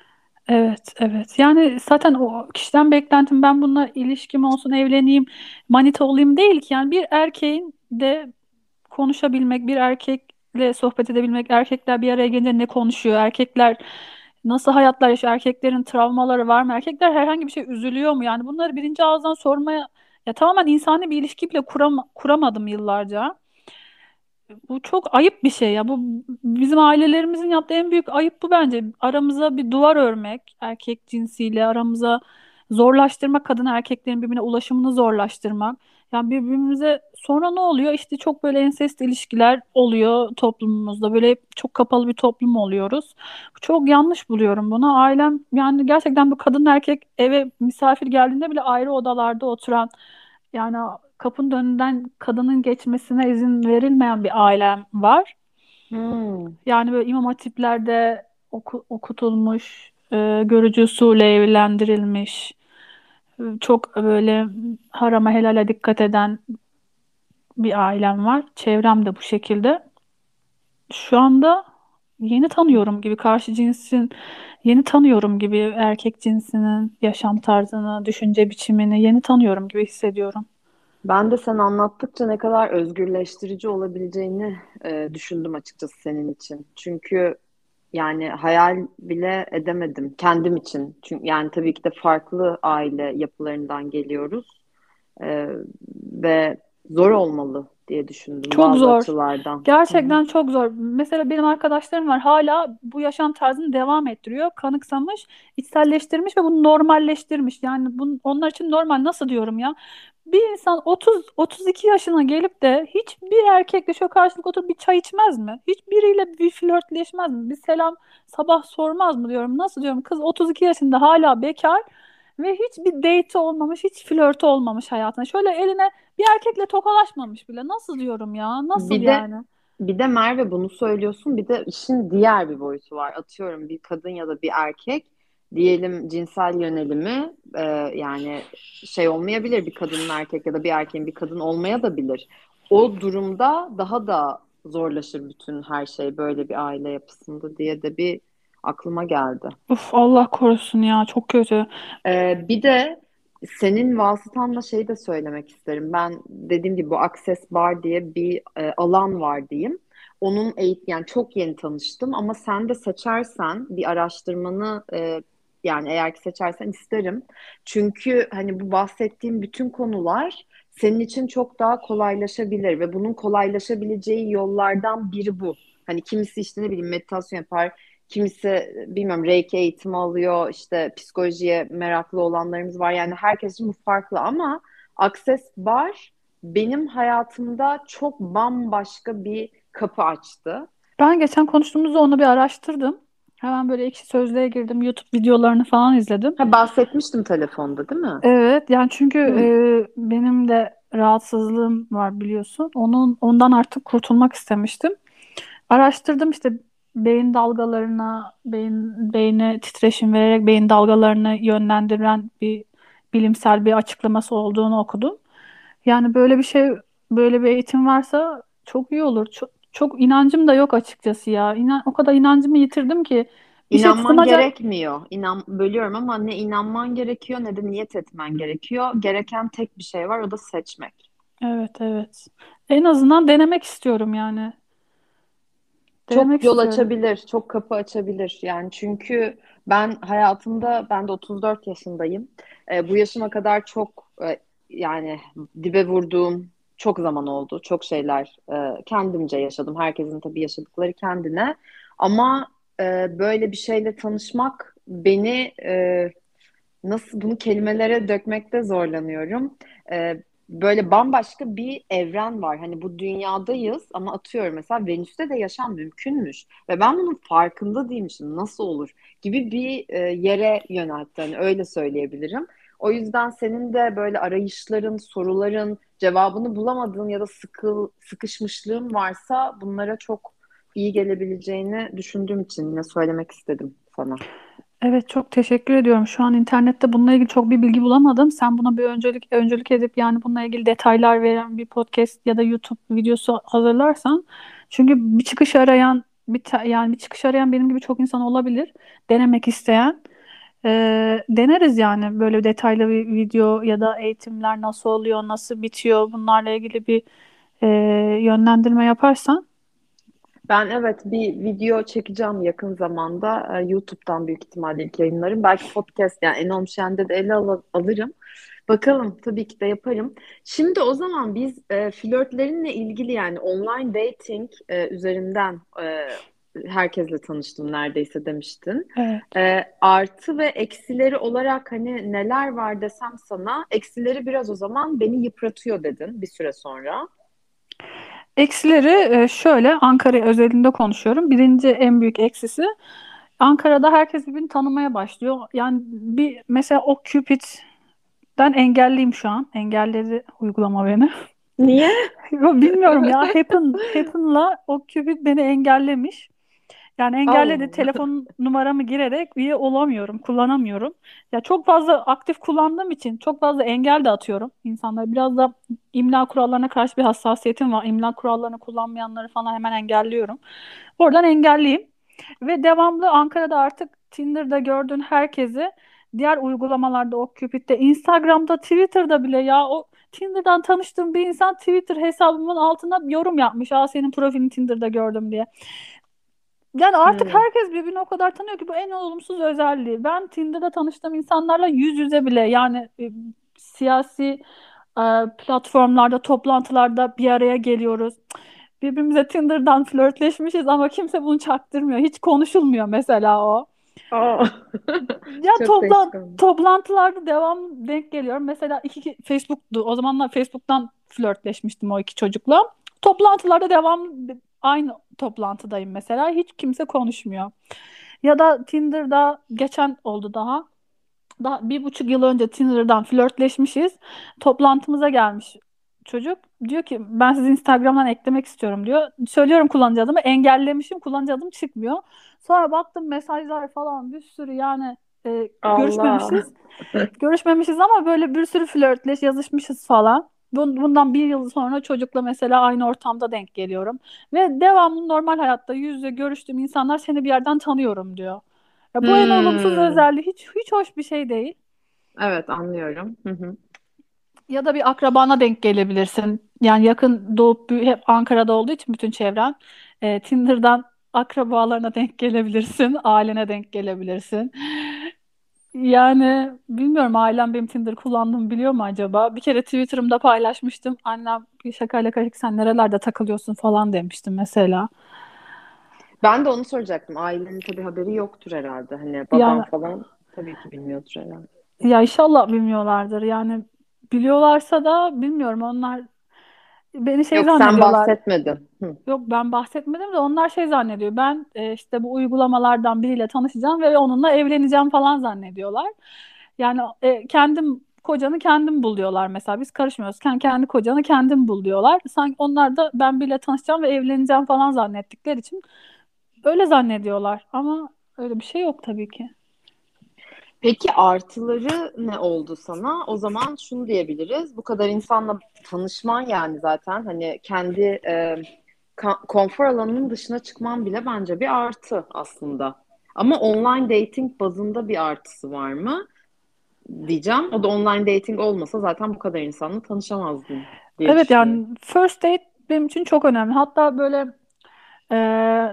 Evet, evet. Yani zaten o kişiden beklentim ben bununla ilişkim olsun, evleneyim, manita olayım değil ki. Yani bir erkeğin de konuşabilmek, bir erkekle sohbet edebilmek, erkekler bir araya gelince ne konuşuyor, erkekler nasıl hayatlar yaşıyor, erkeklerin travmaları var mı, erkekler herhangi bir şey üzülüyor mu? Yani bunları birinci ağızdan sormaya, ya tamamen insani bir ilişki bile kuram kuramadım yıllarca. Bu çok ayıp bir şey ya. Bu bizim ailelerimizin yaptığı en büyük ayıp bu bence. Aramıza bir duvar örmek, erkek cinsiyle aramıza zorlaştırmak, kadın erkeklerin birbirine ulaşımını zorlaştırmak. Yani birbirimize sonra ne oluyor? İşte çok böyle ensest ilişkiler oluyor toplumumuzda. Böyle çok kapalı bir toplum oluyoruz. Çok yanlış buluyorum bunu. Ailem yani gerçekten bu kadın erkek eve misafir geldiğinde bile ayrı odalarda oturan yani kapının önünden kadının geçmesine izin verilmeyen bir ailem var. Hmm. Yani böyle imam hatiplerde oku- okutulmuş, e, görücü usulü evlendirilmiş, çok böyle harama helale dikkat eden bir ailem var. Çevrem de bu şekilde. Şu anda yeni tanıyorum gibi karşı cinsin yeni tanıyorum gibi erkek cinsinin yaşam tarzını, düşünce biçimini yeni tanıyorum gibi hissediyorum. Ben de sen anlattıkça ne kadar özgürleştirici olabileceğini e, düşündüm açıkçası senin için. Çünkü yani hayal bile edemedim kendim için. Çünkü yani tabii ki de farklı aile yapılarından geliyoruz E, ve zor olmalı diye düşündüm Çok bazı zor. açılardan. Gerçekten çok zor. Mesela benim arkadaşlarım var hala bu yaşam tarzını devam ettiriyor. Kanıksamış, içselleştirmiş ve bunu normalleştirmiş. Yani bunun, onlar için normal nasıl diyorum ya? Bir insan 30 32 yaşına gelip de hiçbir erkekle şöyle karşılıklı oturup bir çay içmez mi? Hiçbiriyle bir flörtleşmez mi? Bir selam sabah sormaz mı diyorum. Nasıl diyorum? Kız 32 yaşında hala bekar ve hiçbir date olmamış, hiç flörtü olmamış hayatında. Şöyle eline bir erkekle tokalaşmamış bile. Nasıl diyorum ya? Nasıl Bir de yani? Bir de Merve bunu söylüyorsun. Bir de işin diğer bir boyutu var. Atıyorum bir kadın ya da bir erkek diyelim cinsel yönelimi e, yani şey olmayabilir bir kadının erkek ya da bir erkeğin bir kadın olmaya da bilir. O durumda daha da zorlaşır bütün her şey böyle bir aile yapısında diye de bir aklıma geldi. Uf Allah korusun ya çok kötü. Ee, bir de senin vasıtanla şeyi de söylemek isterim. Ben dediğim gibi bu Access Bar diye bir e, alan var diyeyim. Onun eğitim yani çok yeni tanıştım ama sen de seçersen bir araştırmanı e, yani eğer ki seçersen isterim. Çünkü hani bu bahsettiğim bütün konular senin için çok daha kolaylaşabilir ve bunun kolaylaşabileceği yollardan biri bu. Hani kimisi işte ne bileyim meditasyon yapar, Kimisi bilmiyorum Reiki eğitimi alıyor, işte psikolojiye meraklı olanlarımız var. Yani herkes için bu farklı ama Access Bar benim hayatımda çok bambaşka bir kapı açtı. Ben geçen konuştuğumuzda onu bir araştırdım. Hemen böyle ekşi sözlüğe girdim. YouTube videolarını falan izledim. Ha, bahsetmiştim telefonda değil mi? Evet yani çünkü Hı. e, benim de rahatsızlığım var biliyorsun. Onun ondan artık kurtulmak istemiştim. Araştırdım işte beyin dalgalarına, beyin beyne titreşim vererek beyin dalgalarını yönlendiren bir bilimsel bir açıklaması olduğunu okudum. Yani böyle bir şey, böyle bir eğitim varsa çok iyi olur. Çok, çok inancım da yok açıkçası ya. İnan, o kadar inancımı yitirdim ki bir şey İnanman tutunacak. gerekmiyor. İnan, bölüyorum ama ne inanman gerekiyor ne de niyet etmen gerekiyor. Gereken tek bir şey var, o da seçmek. Evet, evet. En azından denemek istiyorum yani. Denemek Çok yol istiyorum. açabilir, çok kapı açabilir. Yani çünkü ben hayatımda, ben de 34 yaşındayım. E, bu yaşıma kadar çok e, yani dibe vurduğum çok zaman oldu. Çok şeyler e, kendimce yaşadım. Herkesin tabii yaşadıkları kendine. Ama e, böyle bir şeyle tanışmak beni e, nasıl bunu kelimelere dökmekte zorlanıyorum. Ee, böyle bambaşka bir evren var. Hani bu dünyadayız ama atıyorum mesela Venüs'te de yaşam mümkünmüş. Ve ben bunun farkında değilmişim. Nasıl olur? Gibi bir e, yere yöneltti. Hani öyle söyleyebilirim. O yüzden senin de böyle arayışların, soruların cevabını bulamadığın ya da sıkıl, sıkışmışlığın varsa bunlara çok iyi gelebileceğini düşündüğüm için yine söylemek istedim sana. Evet çok teşekkür ediyorum. Şu an internette bununla ilgili çok bir bilgi bulamadım. Sen buna bir öncelik öncülük edip yani bununla ilgili detaylar veren bir podcast ya da YouTube videosu hazırlarsan çünkü bir çıkış arayan bir ta- yani bir çıkış arayan benim gibi çok insan olabilir. Denemek isteyen. Ee, deneriz yani böyle detaylı bir video ya da eğitimler nasıl oluyor, nasıl bitiyor bunlarla ilgili bir e, yönlendirme yaparsan. Ben evet bir video çekeceğim yakın zamanda. Ee, YouTube'dan büyük ihtimalle ilk yayınlarım. Belki podcast yani Enom Şen'de de ele al alırım. Bakalım tabii ki de yaparım. Şimdi o zaman biz e, flörtlerinle ilgili yani online dating e, üzerinden e, herkesle tanıştım neredeyse demiştin. Evet. E, artı ve eksileri olarak hani neler var desem sana eksileri biraz o zaman beni yıpratıyor dedin bir süre sonra. Eksileri e, şöyle Ankara özelinde konuşuyorum. Birinci en büyük eksisi Ankara'da herkes birbirini tanımaya başlıyor. Yani bir mesela o Cupid'den engelliyim şu an. Engelledi uygulama beni. Niye? Bilmiyorum ya. Happen, Happen'la o Cupid beni engellemiş. Yani engelledi. Allah. Telefon numaramı girerek üye olamıyorum, kullanamıyorum. Ya çok fazla aktif kullandığım için çok fazla engel de atıyorum insanlara. Biraz da imla kurallarına karşı bir hassasiyetim var. İmla kurallarını kullanmayanları falan hemen engelliyorum. Oradan engelleyeyim. Ve devamlı Ankara'da artık Tinder'da gördüğün herkesi diğer uygulamalarda o Cupid'de, Instagram'da, Twitter'da bile ya o Tinder'dan tanıştığım bir insan Twitter hesabımın altına yorum yapmış. Aa senin profilini Tinder'da gördüm diye. Yani artık Hmm. herkes birbirini o kadar tanıyor ki bu en olumsuz özelliği. Ben Tinder'da tanıştığım insanlarla yüz yüze bile yani e, siyasi e, platformlarda, toplantılarda bir araya geliyoruz. Birbirimize Tinder'dan flörtleşmişiz ama kimse bunu çaktırmıyor. Hiç konuşulmuyor mesela o. Aa. Ya Çok toplan olmuş. toplantılarda devam denk geliyorum. Mesela iki Facebook'tu. O zamanlar Facebook'tan flörtleşmiştim o iki çocukla. Toplantılarda devam aynı toplantıdayım mesela. Hiç kimse konuşmuyor. Ya da Tinder'da geçen oldu daha. Daha bir buçuk yıl önce Tinder'dan flörtleşmişiz. Toplantımıza gelmiş çocuk. Diyor ki ben sizi Instagram'dan eklemek istiyorum diyor. Söylüyorum kullanıcı adımı. Engellemişim. Kullanıcı adım çıkmıyor. Sonra baktım mesajlar falan bir sürü yani e, Allah. görüşmemişiz. Görüşmemişiz ama böyle bir sürü flörtleş yazışmışız falan. Bun- Bundan bir yıl sonra çocukla mesela aynı ortamda denk geliyorum. Ve devamlı normal hayatta yüz yüze görüştüğüm insanlar seni bir yerden tanıyorum diyor. Ya bu en olumsuz Hmm. özelliği hiç hiç hoş bir şey değil. Evet anlıyorum. Hı hı. Ya da bir akrabana denk gelebilirsin. Yani yakın doğup hep Ankara'da olduğu için bütün çevren e, Tinder'dan akrabalarına denk gelebilirsin, ailene denk gelebilirsin. Yani bilmiyorum ailem benim Tinder kullandığımı biliyor mu acaba? Bir kere Twitter'ımda paylaşmıştım. Annem bir şakayla karışık sen nerelerde takılıyorsun falan demiştim mesela. Ben de onu soracaktım. Ailenin tabii haberi yoktur herhalde. Hani babam Yani falan tabii ki bilmiyordur herhalde. ya inşallah bilmiyorlardır. Yani biliyorlarsa da bilmiyorum onlar beni şey Yok sen zannediyorlar. bahsetmedin. Hı. Yok ben bahsetmedim de onlar şey zannediyor. Ben e, işte bu uygulamalardan biriyle tanışacağım ve onunla evleneceğim falan zannediyorlar. Yani e, kendim kocanı kendim bul diyorlar mesela. Biz karışmıyoruz. Kendi, kendi kocanı kendim bul diyorlar. Sanki onlar da ben biriyle tanışacağım ve evleneceğim falan zannettikleri için öyle zannediyorlar. Ama öyle bir şey yok tabii ki. Peki artıları ne oldu sana? O zaman şunu diyebiliriz. Bu kadar insanla tanışman yani zaten hani kendi e, konfor alanının dışına çıkman bile bence bir artı aslında. Ama online dating bazında bir artısı var mı? Diyeceğim. O da online dating olmasa zaten bu kadar insanla tanışamazdın diye Evet yani first date benim için çok önemli. Hatta böyle e,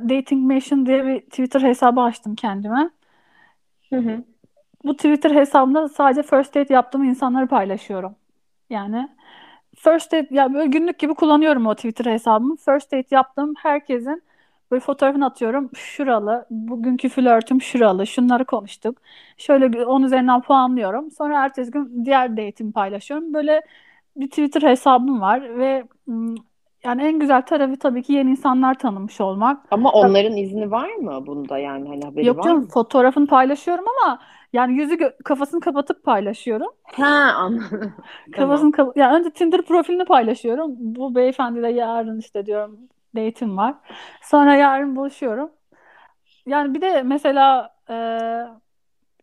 Dating Nation diye bir Twitter hesabı açtım kendime. Hı hı. Bu Twitter hesabımda sadece first date yaptığım insanları paylaşıyorum. Yani first date ya böyle günlük gibi kullanıyorum o Twitter hesabımı. First date yaptığım herkesin böyle fotoğrafını atıyorum. Şuralı, bugünkü flörtüm şuralı, şunları konuştuk. Şöyle on üzerinden puanlıyorum. Sonra ertesi gün diğer date'imi paylaşıyorum. Böyle bir Twitter hesabım var ve yani en güzel tarafı tabii ki yeni insanlar tanımış olmak. Ama onların izni var mı bunda yani hani haberi Yok var canım mı? fotoğrafını paylaşıyorum ama yani yüzü gö- kafasını kapatıp paylaşıyorum. Ha anladım. Kafasını Tamam. kapa- yani önce Tinder profilini paylaşıyorum. Bu beyefendiyle yarın işte diyorum date'im var. Sonra yarın buluşuyorum. Yani bir de mesela e,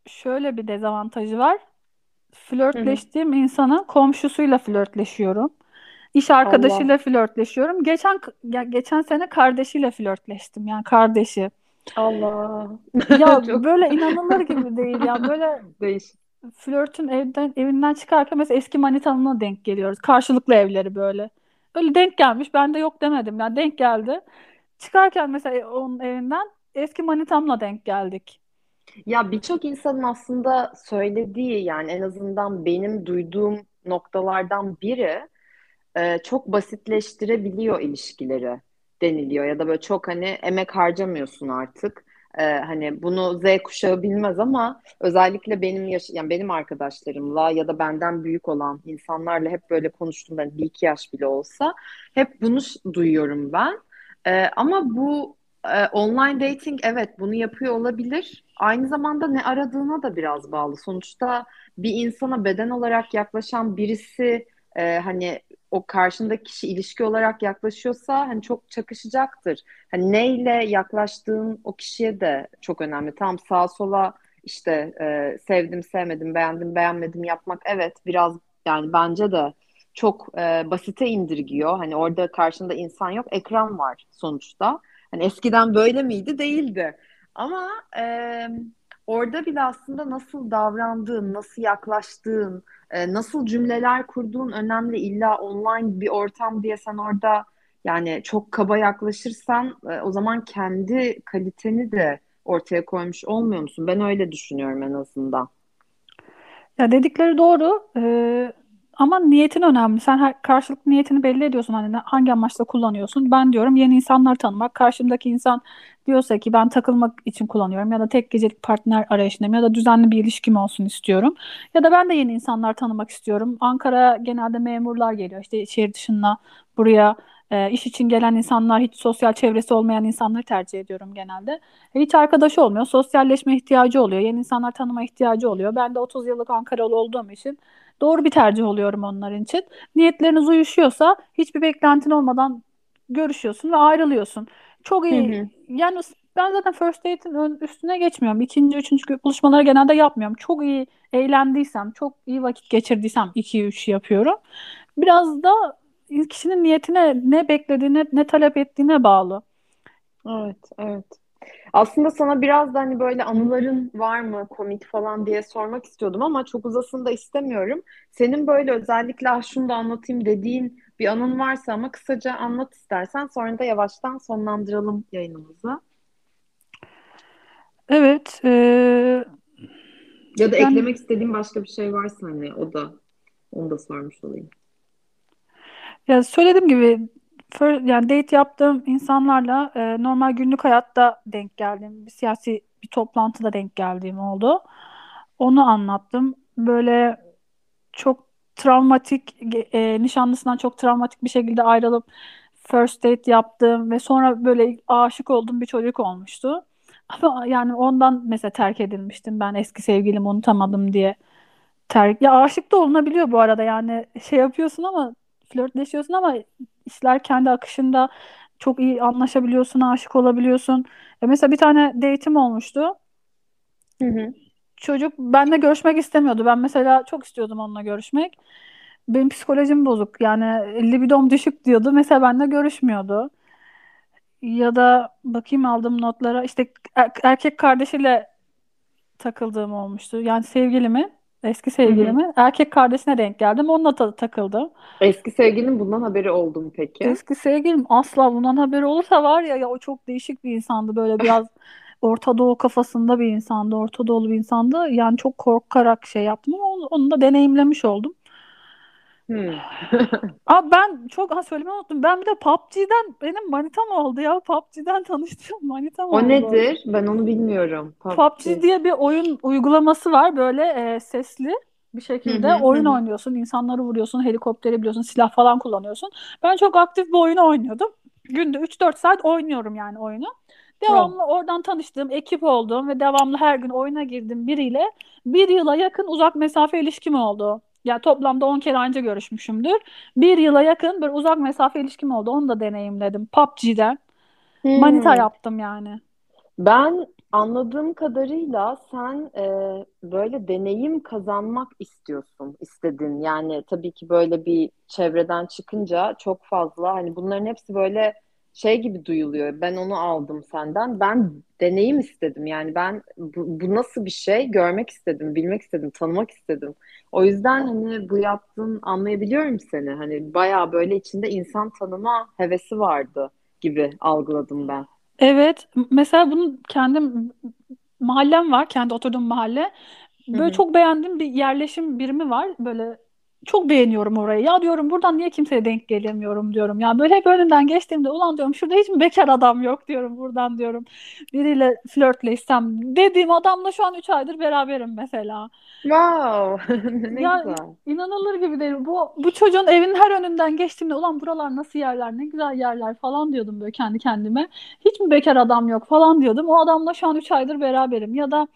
şöyle bir dezavantajı var. Flörtleştiğim insanın komşusuyla flörtleşiyorum. İş Allah. arkadaşıyla flörtleşiyorum. Geçen ya geçen sene kardeşiyle flörtleştim. Yani kardeşi. Allah. Ya Çok böyle inanılır gibi değil ya. Böyle değişik. flörtün evden evinden çıkarken mesela eski manitanına denk geliyoruz. Karşılıklı evleri böyle. Öyle denk gelmiş. Ben de yok demedim. Yani denk geldi. Çıkarken mesela onun evinden eski manitamla denk geldik. Ya birçok insanın aslında söylediği yani en azından benim duyduğum noktalardan biri e, çok basitleştirebiliyor ilişkileri deniliyor ya da böyle çok hani emek harcamıyorsun artık. E, hani bunu Z kuşağı bilmez ama özellikle benim yaş yani benim arkadaşlarımla ya da benden büyük olan insanlarla hep böyle konuştuğumda hani bir iki yaş bile olsa hep bunu duyuyorum ben. E, ama bu e, online dating evet bunu yapıyor olabilir. Aynı zamanda ne aradığına da biraz bağlı. Sonuçta bir insana beden olarak yaklaşan birisi e, hani o karşındaki kişi ilişki olarak yaklaşıyorsa hani çok çakışacaktır. Hani neyle yaklaştığın o kişiye de çok önemli. Tam sağa sola işte e, sevdim, sevmedim, beğendim, beğenmedim yapmak evet biraz yani bence de çok e, basite indirgiyor. Hani orada karşında insan yok, ekran var sonuçta. Hani eskiden böyle miydi? Değildi. Ama e, orada bile aslında nasıl davrandığın, nasıl yaklaştığın, e, nasıl cümleler kurduğun önemli. İlla online bir ortam diye sen orada yani çok kaba yaklaşırsan e, o zaman kendi kaliteni de ortaya koymuş olmuyor musun? Ben öyle düşünüyorum en azından. Ya dedikleri doğru. Ee, ama niyetin önemli. Sen her karşılıklı niyetini belli ediyorsun. Hani hangi amaçla kullanıyorsun? Ben diyorum yeni insanlar tanımak. Karşımdaki insan diyorsa ki ben takılmak için kullanıyorum ya da tek gecelik partner arayışındayım ya da düzenli bir ilişkim olsun istiyorum. Ya da ben de yeni insanlar tanımak istiyorum. Ankara genelde memurlar geliyor. İşte şehir dışına buraya e, iş için gelen insanlar hiç sosyal çevresi olmayan insanları tercih ediyorum genelde. Hiç arkadaş olmuyor. Sosyalleşme ihtiyacı oluyor. Yeni insanlar tanıma ihtiyacı oluyor. Ben de 30 yıllık Ankaralı olduğum için doğru bir tercih oluyorum onlar için. Niyetleriniz uyuşuyorsa hiçbir beklentin olmadan görüşüyorsun ve ayrılıyorsun. Çok Hı iyi. hı. Yani ben zaten first date'in üstüne geçmiyorum. İkinci, üçüncü buluşmaları genelde yapmıyorum. Çok iyi eğlendiysem, çok iyi vakit geçirdiysem iki üç yapıyorum. Biraz da kişinin niyetine ne beklediğine, ne talep ettiğine bağlı. Evet, evet. Aslında sana biraz da hani böyle anıların var mı komik falan diye sormak istiyordum ama çok uzasını da istemiyorum. Senin böyle özellikle ah şunu da anlatayım dediğin bir anın varsa ama kısaca anlat istersen sonra da yavaştan sonlandıralım yayınımızı. Evet, eee, Ya da ben eklemek istediğin başka bir şey varsa hani o da onu da sormuş olayım. Ya söylediğim gibi yani date yaptığım insanlarla e, normal günlük hayatta denk geldiğim bir siyasi bir toplantıda denk geldiğim oldu. Onu anlattım. Böyle çok travmatik e, nişanlısından çok travmatik bir şekilde ayrılıp first date yaptım ve sonra böyle aşık olduğum bir çocuk olmuştu. Ama yani ondan mesela terk edilmiştim ben eski sevgilimi unutamadım diye. Terk ya aşık da olunabiliyor bu arada yani şey yapıyorsun ama flörtleşiyorsun ama işler kendi akışında çok iyi anlaşabiliyorsun, aşık olabiliyorsun. Ya mesela bir tane date'im olmuştu. Hı hı. Çocuk benimle görüşmek istemiyordu. Ben mesela çok istiyordum onunla görüşmek. Benim psikolojim bozuk. Yani libidom düşük diyordu. Mesela benimle görüşmüyordu. Ya da bakayım aldığım notlara işte er- erkek kardeşiyle takıldığım olmuştu. Yani sevgilimi, eski sevgilimi erkek kardeşine denk geldim. Onunla ta- takıldım. Eski sevgilinin bundan haberi oldu mu peki? Eski sevgilim asla bundan haberi olursa var ya ya o çok değişik bir insandı. Böyle biraz Orta Doğu kafasında bir insandı. Orta Doğulu bir insandı. Yani çok korkarak şey yaptım ama onu, onu da deneyimlemiş oldum. Hmm. Aa ben çok ha söylemeyi unuttum. Ben bir de PUBG'den benim manitam oldu ya. PUBG'den tanıştığım manitam O oldu. nedir? Ben onu bilmiyorum. PUBG PUBG. diye bir oyun uygulaması var. Böyle e, sesli bir şekilde hı hı oyun hı. oynuyorsun. insanları vuruyorsun, helikopteri biliyorsun, silah falan kullanıyorsun. Ben çok aktif bir oyunu oynuyordum. Günde 3-4 saat oynuyorum yani oyunu. Devamlı oradan tanıştığım, ekip olduğum ve devamlı her gün oyuna girdim biriyle bir yıla yakın uzak mesafe ilişkim oldu. Yani toplamda 10 kere anca görüşmüşümdür. Bir yıla yakın böyle uzak mesafe ilişkim oldu. Onu da deneyimledim. PUBG'den. Manita Hmm. yaptım yani. Ben anladığım kadarıyla sen e, böyle deneyim kazanmak istiyorsun, istedin. Yani tabii ki böyle bir çevreden çıkınca çok fazla hani bunların hepsi böyle şey gibi duyuluyor. Ben onu aldım senden. Ben deneyim istedim. Yani ben bu, bu nasıl bir şey görmek istedim, bilmek istedim, tanımak istedim. O yüzden hani bu yaptığın anlayabiliyorum seni. Hani bayağı böyle içinde insan tanıma hevesi vardı gibi algıladım ben. Evet, mesela bunun kendim mahallem var, kendi oturduğum mahalle. Böyle hı. çok beğendiğim bir yerleşim birimi var. Böyle çok beğeniyorum orayı. Ya diyorum buradan niye kimseye denk gelemiyorum diyorum. Ya böyle hep önünden geçtiğimde ulan diyorum şurada hiç mi bekar adam yok diyorum buradan diyorum. Biriyle flörtleşsem dediğim adamla şu an 3 aydır beraberim mesela. Wow, ne Ya güzel. inanılır gibi değil. Bu, bu çocuğun evinin her önünden geçtiğimde ulan buralar nasıl yerler, ne güzel yerler falan diyordum böyle kendi kendime. Hiç mi bekar adam yok falan diyordum. O adamla şu an 3 aydır beraberim. Ya da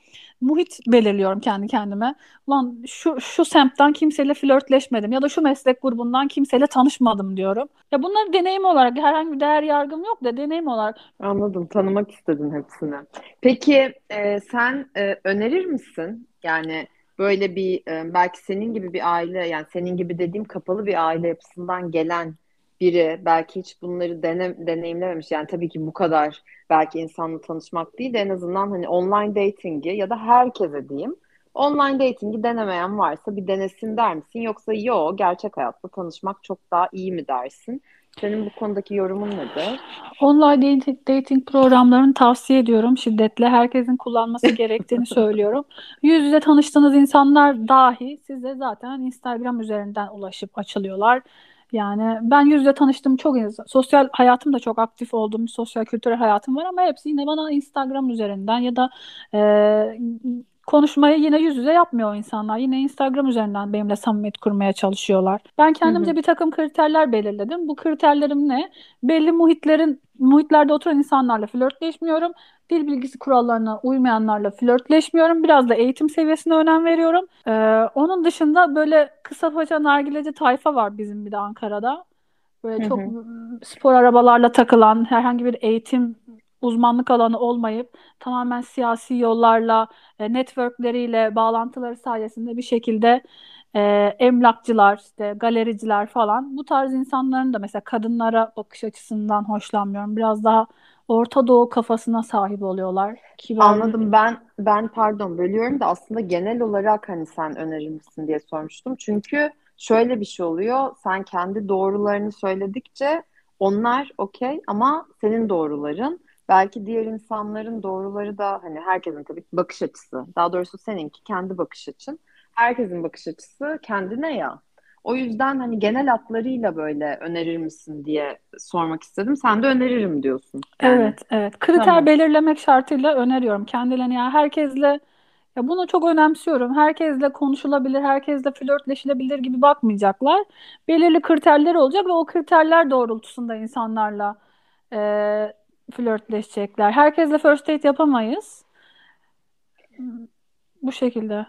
muhit belirliyorum kendi kendime. Ulan şu şu semtten kimseyle flörtleşmedim ya da şu meslek grubundan kimseyle tanışmadım diyorum. Ya bunları deneyim olarak herhangi bir değer yargım yok da deneyim olarak Anladım, tanımak istedin hepsini. Peki e, sen e, önerir misin? Yani böyle bir e, belki senin gibi bir aile, yani senin gibi dediğim kapalı bir aile yapısından gelen biri belki hiç bunları dene, deneyimlememiş. Yani tabii ki bu kadar belki insanla tanışmak değil de en azından hani online datingi ya da herkese diyeyim. Online datingi denemeyen varsa bir denesin der misin? Yoksa yo gerçek hayatta tanışmak çok daha iyi mi dersin? Senin bu konudaki yorumun nedir? Online dating, programlarını tavsiye ediyorum şiddetle. Herkesin kullanması gerektiğini söylüyorum. Yüz yüze tanıştığınız insanlar dahi size zaten Instagram üzerinden ulaşıp açılıyorlar. Yani ben yüz yüze tanıştığım çok insan, sosyal hayatım da çok aktif olduğum bir sosyal kültürel hayatım var ama hepsi yine bana Instagram üzerinden ya da e, konuşmayı yine yüz yüze yapmıyor o insanlar. Yine Instagram üzerinden benimle samimiyet kurmaya çalışıyorlar. Ben kendimce hı. bir takım kriterler belirledim. Bu kriterlerim ne? Belli muhitlerin muhitlerde oturan insanlarla flörtleşmiyorum. Dil bilgisi kurallarına uymayanlarla flörtleşmiyorum. Biraz da eğitim seviyesine önem veriyorum. Ee, onun dışında böyle kısa paça nargileci tayfa var bizim bir de Ankara'da. Böyle Hı çok hı. spor arabalarla takılan, herhangi bir eğitim uzmanlık alanı olmayıp tamamen siyasi yollarla, e, networkleriyle, bağlantıları sayesinde bir şekilde e, emlakçılar, işte galericiler falan bu tarz insanların da mesela kadınlara bakış açısından hoşlanmıyorum. Biraz daha Orta Doğu kafasına sahip oluyorlar. Kibar. Anladım. Ben ben pardon bölüyorum da aslında genel olarak hani sen önerir misin diye sormuştum. Çünkü şöyle bir şey oluyor. Sen kendi doğrularını söyledikçe onlar okey ama senin doğruların belki diğer insanların doğruları da hani herkesin tabii ki bakış açısı. Daha doğrusu seninki kendi bakış açın. Herkesin bakış açısı kendine ya. O yüzden hani genel hatlarıyla böyle önerir misin diye sormak istedim. Sen de öneririm diyorsun. Yani Evet, evet. Kriter tamam. belirlemek şartıyla öneriyorum kendilerine. Yani herkesle ya bunu çok önemsiyorum. Herkesle konuşulabilir, herkesle flörtleşilebilir gibi bakmayacaklar. Belirli kriterler olacak ve o kriterler doğrultusunda insanlarla e, flörtleşecekler. Herkesle first date yapamayız. Bu şekilde.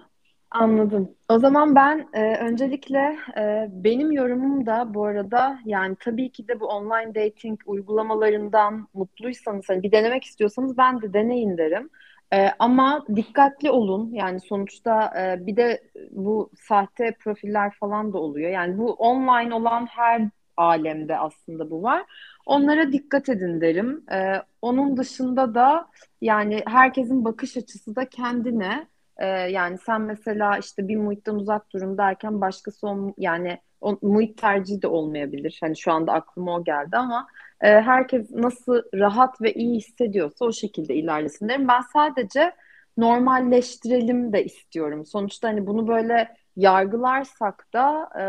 Anladım. O zaman ben e, öncelikle e, benim yorumum da bu arada yani tabii ki de bu online dating uygulamalarından mutluysanız hani bir denemek istiyorsanız ben de deneyin derim. E, ama dikkatli olun. Yani sonuçta e, bir de bu sahte profiller falan da oluyor. Yani bu online olan her alemde aslında bu var. Onlara dikkat edin derim. E, onun dışında da yani herkesin bakış açısı da kendine. Ee, yani sen mesela işte bir muhitten uzak durun derken başkası o, yani o muhit tercihi de olmayabilir. Hani şu anda aklıma o geldi ama e, herkes nasıl rahat ve iyi hissediyorsa o şekilde ilerlesin derim. Ben sadece normalleştirelim de istiyorum. Sonuçta hani bunu böyle yargılarsak da e,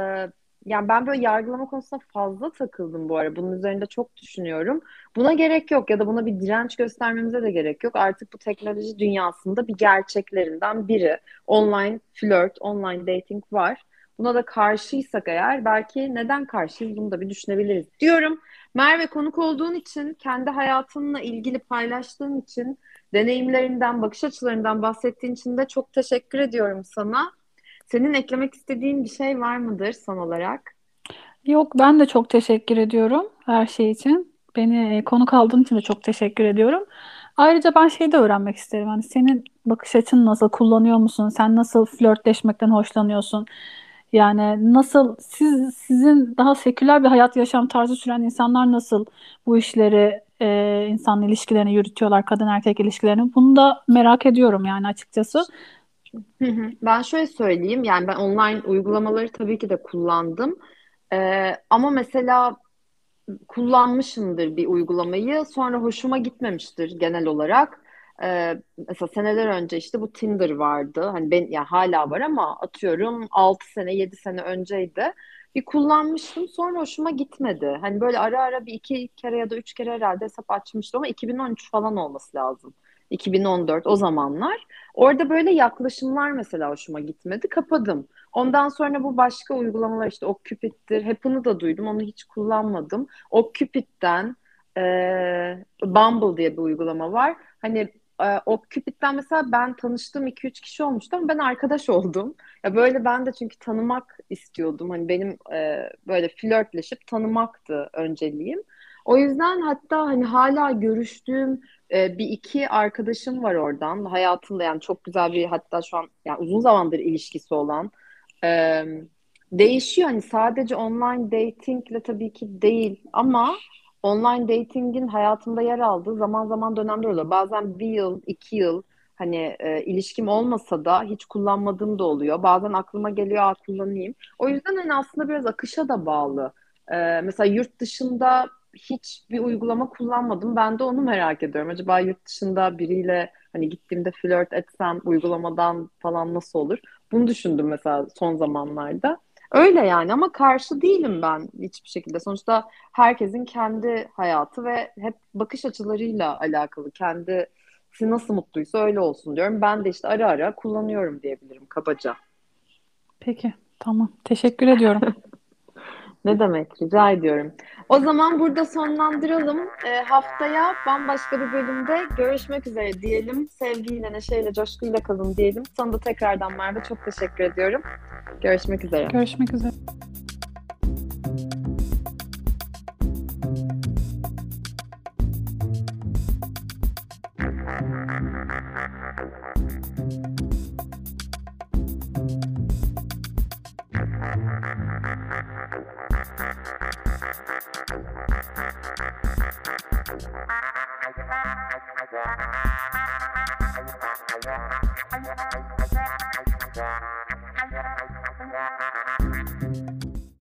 yani ben böyle yargılama konusunda fazla takıldım bu ara. Bunun üzerinde çok düşünüyorum. Buna gerek yok ya da buna bir direnç göstermemize de gerek yok. Artık bu teknoloji dünyasında bir gerçeklerinden biri. Online flört, online dating var. Buna da karşıysak eğer belki neden karşıyız bunu da bir düşünebiliriz diyorum. Merve konuk olduğun için, kendi hayatınla ilgili paylaştığın için, deneyimlerinden, bakış açılarından bahsettiğin için de çok teşekkür ediyorum sana. Senin eklemek istediğin bir şey var mıdır son olarak? Yok, ben de çok teşekkür ediyorum her şey için. Beni e, konuk aldığın için de çok teşekkür ediyorum. Ayrıca ben şey de öğrenmek isterim. Hani senin bakış açın nasıl, kullanıyor musun? Sen nasıl flörtleşmekten hoşlanıyorsun? Yani nasıl siz sizin daha seküler bir hayat yaşam tarzı süren insanlar nasıl bu işleri e, insan ilişkilerini yürütüyorlar, kadın erkek ilişkilerini? Bunu da merak ediyorum yani açıkçası. Hı hı. Ben şöyle söyleyeyim, yani ben online uygulamaları tabii ki de kullandım. Ee, ama mesela kullanmışımdır bir uygulamayı, sonra hoşuma gitmemiştir genel olarak. Ee, mesela seneler önce işte bu Tinder vardı. Hani ben yani hala var ama atıyorum 6 sene 7 sene önceydi. Bir kullanmıştım sonra hoşuma gitmedi. Hani böyle ara ara bir iki kere ya da üç kere herhalde hesap açmıştım ama 2013 falan olması lazım. 2014 o zamanlar. Orada böyle yaklaşımlar mesela hoşuma gitmedi. Kapadım. Ondan sonra bu başka uygulamalar işte OkCupid'tir. Happn'ı da duydum. Onu hiç kullanmadım. OkCupid'den e, Bumble diye bir uygulama var. Hani e, o Cupid'den mesela ben tanıştığım 2-3 kişi olmuştu ama ben arkadaş oldum. Ya böyle ben de çünkü tanımak istiyordum. Hani benim e, böyle flörtleşip tanımaktı önceliğim. O yüzden hatta hani hala görüştüğüm e, bir iki arkadaşım var oradan. Hayatımda yani çok güzel bir hatta şu an yani uzun zamandır ilişkisi olan. E, değişiyor hani sadece online datingle tabii ki değil ama online datingin hayatımda yer aldığı zaman zaman dönemler oluyor. Bazen bir yıl, iki yıl hani e, ilişkim olmasa da hiç kullanmadığım da oluyor. Bazen aklıma geliyor, kullanayım. O yüzden hani aslında biraz akışa da bağlı. E, mesela yurt dışında hiç bir uygulama kullanmadım. Ben de onu merak ediyorum. Acaba yurt dışında biriyle hani gittiğimde flört etsem uygulamadan falan nasıl olur? Bunu düşündüm mesela son zamanlarda. Öyle yani ama karşı değilim ben hiçbir şekilde. Sonuçta herkesin kendi hayatı ve hep bakış açılarıyla alakalı. Kendisi nasıl mutluysa öyle olsun diyorum. Ben de işte ara ara kullanıyorum diyebilirim kabaca. Peki, tamam. Teşekkür ediyorum. Ne demek? Rica ediyorum. O zaman burada sonlandıralım. E, haftaya bambaşka bir bölümde görüşmek üzere diyelim. Sevgiyle, neşeyle, coşkuyla kalın diyelim. Sana da tekrardan Merve çok teşekkür ediyorum. Görüşmek üzere. Görüşmek üzere. Thank you. I'm gonna go to the